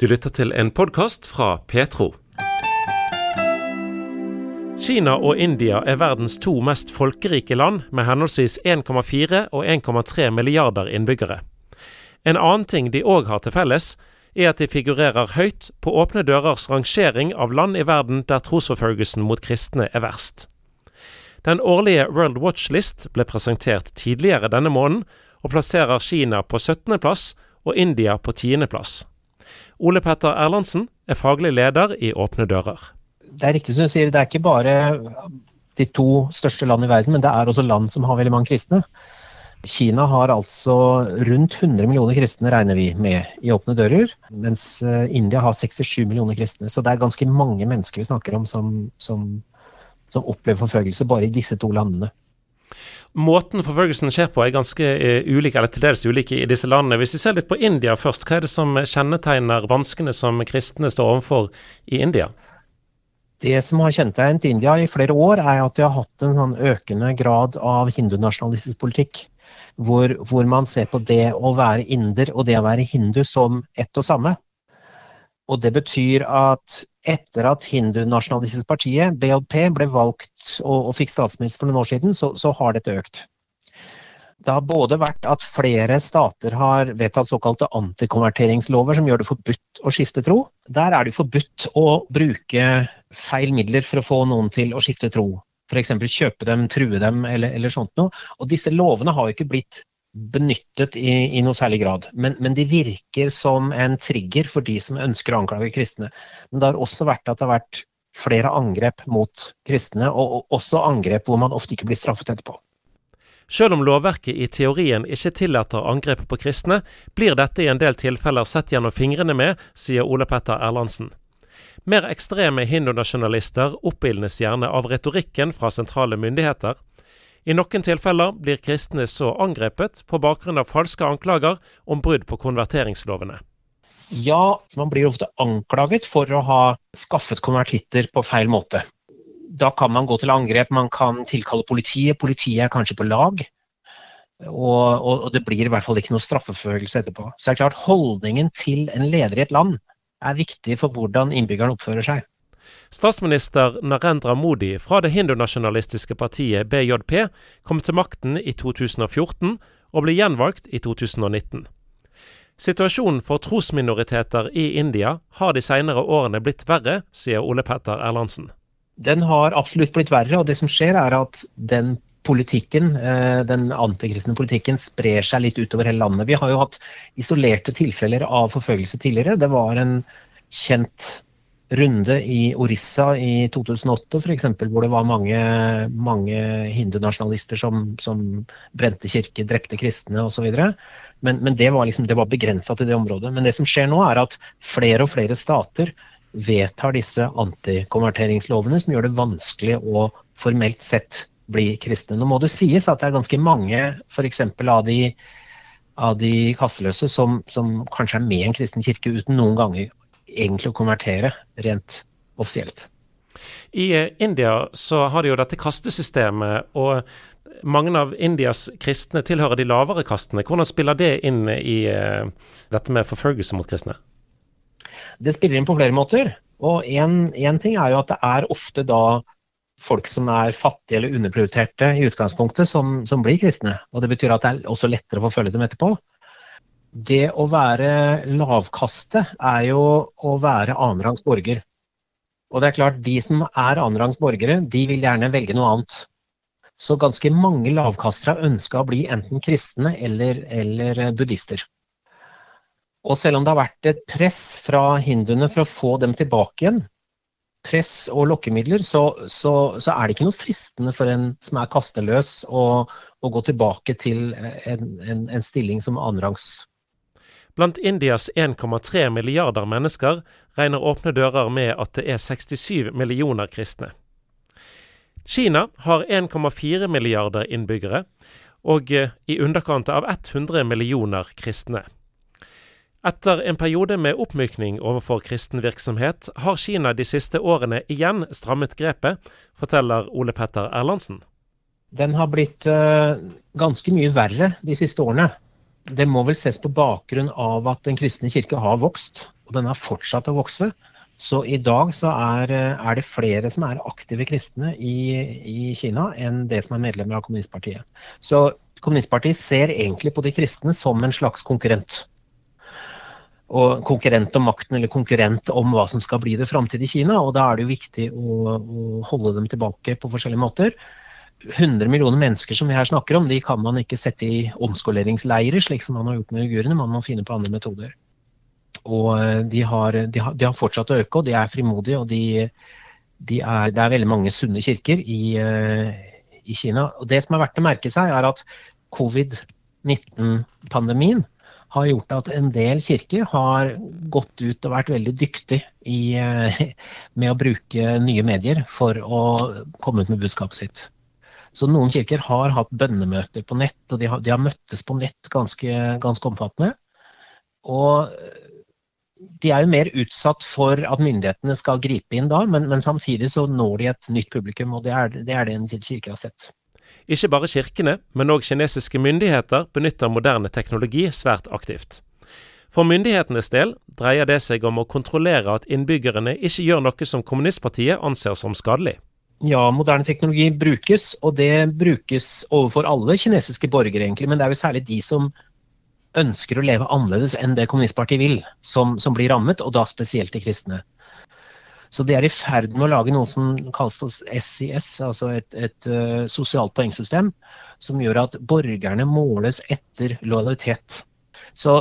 Du lytter til en podkast fra Petro. Kina og India er verdens to mest folkerike land, med henholdsvis 1,4 og 1,3 milliarder innbyggere. En annen ting de òg har til felles, er at de figurerer høyt på Åpne dørers rangering av land i verden der trosforfølgelsen mot kristne er verst. Den årlige World Watch List ble presentert tidligere denne måneden, og plasserer Kina på 17. plass og India på 10. plass. Ole Petter Erlandsen er faglig leder i Åpne dører. Det er riktig som du sier, det er ikke bare de to største land i verden, men det er også land som har veldig mange kristne. Kina har altså rundt 100 millioner kristne, regner vi med, i Åpne dører. Mens eh, India har 67 millioner kristne. Så det er ganske mange mennesker vi snakker om som, som, som opplever forfølgelse bare i disse to landene. Måten forfølgelsen skjer på er ganske ulike, eller til dels ulike i disse landene. Hvis vi ser litt på India først, hva er det som kjennetegner vanskene som kristne står overfor i India? Det som har kjennetegnet India i flere år, er at de har hatt en sånn økende grad av hindunasjonalistisk politikk. Hvor, hvor man ser på det å være inder og det å være hindu som ett og samme. Og det betyr at etter at hindunasjonalistiske partiet, BLP, ble valgt og, og fikk statsminister for noen år siden, så, så, har dette økt. Det har både vært at flere stater har vedtatt såkalte antikonverteringslover som gjør det forbudt å skifte tro. Der er det forbudt å bruke feil midler for å få noen til å skifte tro. F.eks. kjøpe dem, true dem eller, eller sånt noe. Og disse lovene har jo ikke blitt benyttet i, i noe særlig grad. Men, men, de virker som en trigger for de som ønsker å anklage kristne. Men det har også vært at det har vært flere angrep mot kristne, og, og også angrep hvor man ofte ikke blir straffet etterpå. Selv om lovverket i teorien ikke tillater angrep på kristne, blir dette i en del tilfeller sett gjennom fingrene med, sier Ole Petter Erlandsen. Mer ekstreme hindunasjonalister oppildnes gjerne av retorikken fra sentrale myndigheter, i noen tilfeller blir kristne så angrepet på bakgrunn av falske anklager om brudd på konverteringslovene. Ja, man blir ofte anklaget for å ha skaffet konvertitter på feil måte. Da kan man gå til angrep, man kan tilkalle politiet. Politiet er kanskje på lag. Og, og, og det blir i hvert fall ikke noe straffeforfølgelse etterpå. Så det er klart, holdningen til en leder i et land er viktig for hvordan innbyggerne oppfører seg. Statsminister Narendra Modi fra det hindunasjonalistiske partiet BJP kom til makten i 2014 og ble gjenvalgt i 2019. Situasjonen for trosminoriteter i India har de senere årene blitt verre, sier Ole Petter Erlandsen. Den har absolutt blitt verre, og det som skjer er at den politikken, eh, den antikristne politikken sprer seg litt utover hele landet. Vi har jo hatt isolerte tilfeller av forfølgelse tidligere. Det var en kjent runde i Orissa i 2008 f.eks., hvor det var mange, mange hindunasjonalister som, som brente kirker, drepte kristne osv. Men, men det var, liksom, var begrensa til det området. Men det som skjer nå, er at flere og flere stater vedtar disse antikonverteringslovene, som gjør det vanskelig å formelt sett bli kristne. Nå må det sies at det er ganske mange f.eks. av de av de kasteløse som, som, kanskje er med i en kristen kirke uten noen ganger egentlig å konvertere rent offisielt. I eh, India så har de jo dette kastesystemet, og mange av Indias kristne tilhører de lavere kastene. Hvordan spiller det inn i uh, dette med forfølgelse mot kristne? Det spiller inn på flere måter. Og én ting er jo at det er ofte da folk som er fattige eller underprioriterte i utgangspunktet, som, som blir kristne. Og det betyr at det er også lettere å forfølge dem etterpå det å være lavkaste er jo å være annenrangs borger. Og det er klart, de som er annenrangs borgere, de vil gjerne velge noe annet. Så ganske mange lavkastere ønska å bli enten kristne eller, eller, buddhister. Og selv om det har vært et press fra hinduene for å få dem tilbake igjen, press og lokkemidler, så, så, så er det ikke noe fristende for en som er kasteløs, å, å gå tilbake til en, en, en stilling som annenrangs Blant Indias 1,3 milliarder mennesker regner Åpne dører med at det er 67 millioner kristne. Kina har 1,4 milliarder innbyggere og eh, i underkant av 100 millioner kristne. Etter en periode med oppmykning overfor kristen virksomhet, har Kina de siste årene igjen strammet grepet, forteller Ole Petter Erlandsen. Den har blitt uh, ganske mye verre de siste årene det må vel ses på bakgrunn av at Den kristne kirke har vokst. og den har fortsatt å vokse. Så i dag så er, er det flere som er aktive kristne i, i, Kina enn det som er medlemmer av kommunistpartiet. Så kommunistpartiet ser egentlig på de kristne som en slags konkurrent. Og konkurrent om makten, eller konkurrent om hva som skal bli det framtidige Kina. Og da er det jo viktig å, å holde dem tilbake på forskjellige måter. 100 millioner mennesker som vi her snakker om, de kan man ikke sette i omskoleringsleirer, slik som man har gjort med uigurene. Man må finne på andre metoder. Og eh, de har, de har, de har fortsatt å øke, og de er frimodige. og de, de er, Det er veldig mange sunne kirker i, eh, i, Kina. Og Det som er verdt å merke seg, er at covid-19-pandemien har gjort at en del kirker har gått ut og vært veldig dyktig i, eh, med å bruke nye medier for å komme ut med budskapet sitt. Så noen kirker har hatt bønnemøter på nett, og de har, de har møttes på nett ganske, ganske omfattende. Og de er jo mer utsatt for at myndighetene skal gripe inn da, men, men samtidig så når de et nytt publikum, og det er det, er det en kirke har sett. Ikke bare kirkene, men òg kinesiske myndigheter benytter moderne teknologi svært aktivt. For myndighetenes del dreier det seg om å kontrollere at innbyggerne ikke gjør noe som kommunistpartiet anser som skadelig. Ja, moderne teknologi brukes, og det brukes overfor alle kinesiske borgere, egentlig. Men det er jo særlig de som ønsker å leve annerledes enn det kommunistpartiet vil, som, som, blir rammet, og da spesielt de kristne. Så de er i ferd med å lage noe som kalles for SIS, altså et, et uh, sosialt poengsystem, som gjør at borgerne måles etter lojalitet. Så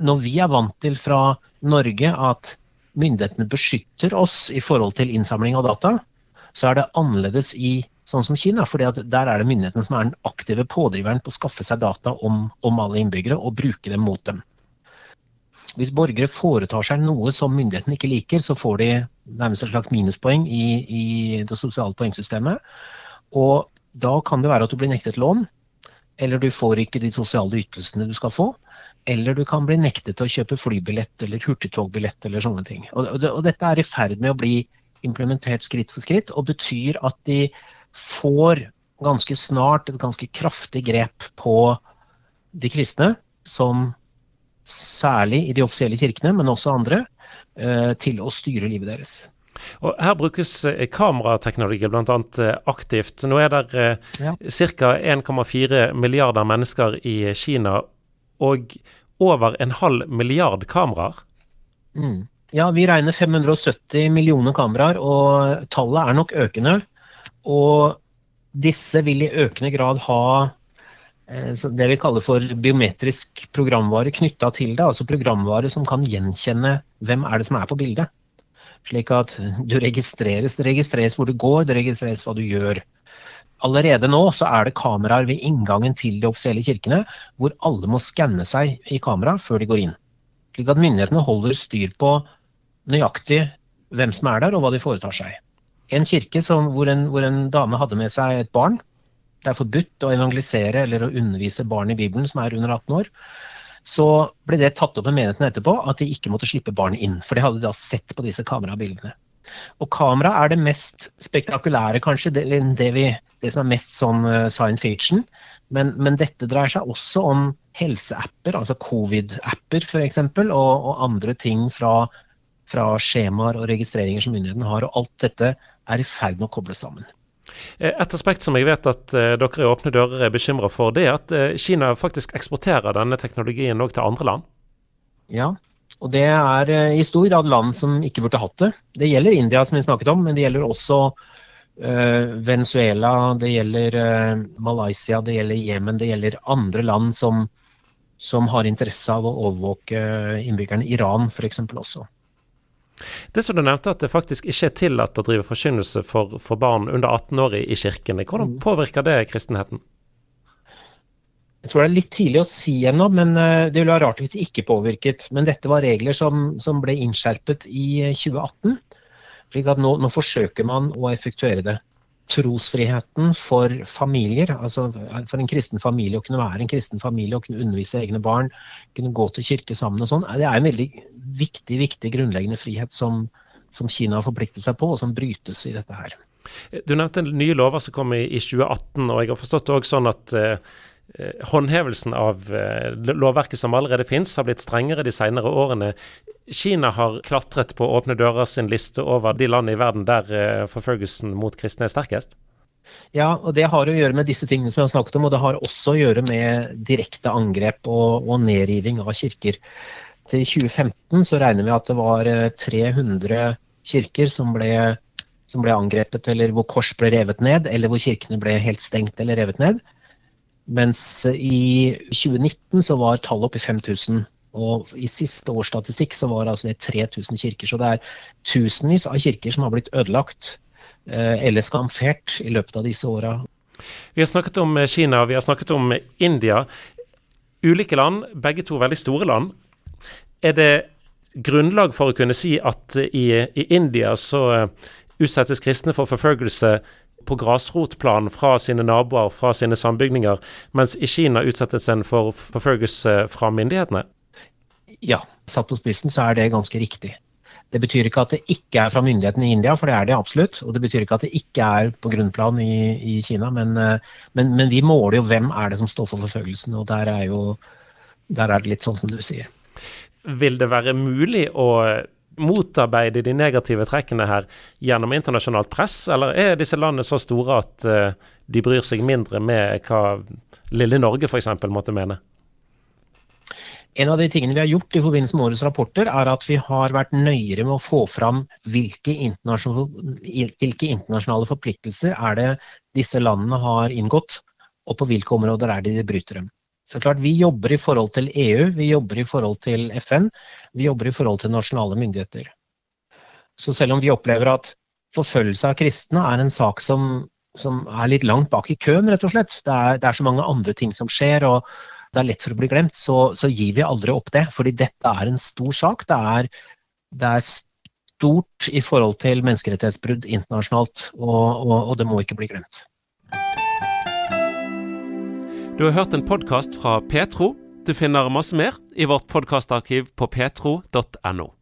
når vi er vant til fra Norge at myndighetene beskytter oss i forhold til innsamling av data, så er det annerledes i sånn som Kina. for der er det myndighetene som er den aktive pådriveren på å skaffe seg data om, om alle innbyggere og bruke dem mot dem. Hvis borgere foretar seg noe som myndighetene ikke liker, så får de nærmest et slags minuspoeng i, i det sosiale poengsystemet. Og da kan det være at du blir nektet lån, eller du får ikke de sosiale ytelsene du skal få. Eller du kan bli nektet til å kjøpe flybillett eller hurtigtogbillett eller sånne ting. Og, og, og dette er i ferd med å bli implementert skritt for skritt, og betyr at de får ganske snart et ganske kraftig grep på de kristne, som særlig i de offisielle kirkene, men også andre, eh, til å styre livet deres. Og Her brukes eh, kamerateknologi bl.a. Eh, aktivt. Nå er det ja. ca. 1,4 milliarder mennesker i Kina, og over en halv milliard kameraer. Mm. Ja, vi regner 570 millioner kameraer, og tallet er nok økende. Og disse vil i økende grad ha eh, det vi kaller for biometrisk programvare knytta til det. Altså programvare som kan gjenkjenne hvem er det som er på bildet. Slik at du registreres, det registreres hvor du går, det registreres hva du gjør. Allerede nå så er det kameraer ved inngangen til de offisielle kirkene hvor alle må skanne seg i kamera før de går inn. Slik at myndighetene holder styr på nøyaktig hvem som er der, og hva de foretar seg. En kirke som, hvor, en, hvor, en, dame hadde med seg et barn. Det er forbudt å evangelisere eller å undervise barn i Bibelen som er under 18 år. Så ble det tatt opp med menigheten etterpå at de ikke måtte slippe barnet inn. For de hadde da sett på disse kamerabildene. Og kamera er det mest spektakulære, kanskje, det, det, vi, det som er mest sånn uh, science fiction. Men, men, dette dreier seg også om helseapper, altså covid-apper f.eks., og, og andre ting fra fra skjemaer og registreringer som myndighetene har. Og alt dette er i ferd med å kobles sammen. Eh, et aspekt som jeg vet at uh, dere i Åpne dører er bekymra for, det er at uh, Kina faktisk eksporterer denne teknologien òg til andre land? Ja, og det er i stor grad land som ikke burde hatt det. Det gjelder India, som vi snakket om, men det gjelder også Venezuela, det gjelder Malaysia, det gjelder Jemen, det gjelder andre land som, som har interesse av å overvåke innbyggerne. Iran f.eks. også. Det som du nevnte, at det faktisk ikke er tillatt å drive forkynnelse for, for barn under 18 år i, i kirkene. Hvordan mm. påvirker det kristenheten? Jeg tror det er litt tidlig å si ennå, men eh, det ville være rart hvis det ikke påvirket. Men dette var regler som, som ble innskjerpet i 2018. Eh, slik at nå, nå forsøker man å effektuere det trosfriheten for familier, altså for en kristen familie å kunne være en kristen familie og kunne undervise egne barn, kunne gå til kirke sammen og sånn, det er en veldig viktig, viktig grunnleggende frihet som, som Kina har forpliktet seg på, og som brytes i dette her. Du nevnte nye lover som kom i, i 2018, og jeg har forstått det òg sånn at eh, håndhevelsen av eh, lovverket som allerede finnes, har blitt strengere de senere årene. Kina har klatret på Åpne dører sin liste over de land i verden der eh, forfølgelsen mot kristne er sterkest? Ja, og det har å gjøre med disse tingene som jeg har snakket om, og det har også å gjøre med direkte angrep og, og nedriving av kirker. Til 2015 så regner vi at det var 300 eh, kirker som ble, som ble angrepet, eller hvor kors ble revet ned, eller hvor kirkene ble helt stengt eller revet ned. Mens i 2019 så var tallet oppe i 5000. Og i siste års statistikk så var altså det 3000 kirker. Så det er tusenvis av kirker som har blitt ødelagt eh, eller skamfert i løpet av disse åra. Vi har snakket om Kina, vi har snakket om India. Ulike land, begge to veldig store land. Er det grunnlag for å kunne si at i, i India så eh, utsettes kristne for forfølgelse på grasrotplan fra sine naboer, fra sine sambygninger, mens i Kina utsettes en for forfølgelse fra myndighetene? Ja, satt på spissen så er det ganske riktig. Det betyr ikke at det ikke er fra myndighetene i India, for det er det absolutt. Og det betyr ikke at det ikke er på grunnplan i, i Kina, men, eh, men, men, vi måler jo hvem er det som står for forfølgelsen, og der er, jo, der er det litt sånn som du sier. Vil det være mulig å motarbeide de negative trekkene her gjennom internasjonalt press, eller er disse landene så store at uh, de bryr seg mindre med hva lille Norge f.eks. måtte mene? En av de tingene vi har gjort i forbindelse med årets rapporter, er at vi har vært nøyere med å få fram hvilke internasjonale, hvilke internasjonale forpliktelser er det disse landene har inngått, og på hvilke områder er det de bryter dem. Så klart, Vi jobber i forhold til EU, vi jobber i forhold til FN, vi jobber i forhold til nasjonale myndigheter. Så selv om vi opplever at forfølgelse av kristne er en sak som, som er litt langt bak i køen, rett og slett, det er, det er, så mange andre ting som skjer, og det er lett for å bli glemt, så, så gir vi aldri opp det. Fordi dette er en stor sak. Det er, det er stort i forhold til menneskerettighetsbrudd internasjonalt, og, og, og det må ikke bli glemt. Du har hørt en podkast fra Petro. Du finner masse mer i vårt podkastarkiv på petro.no.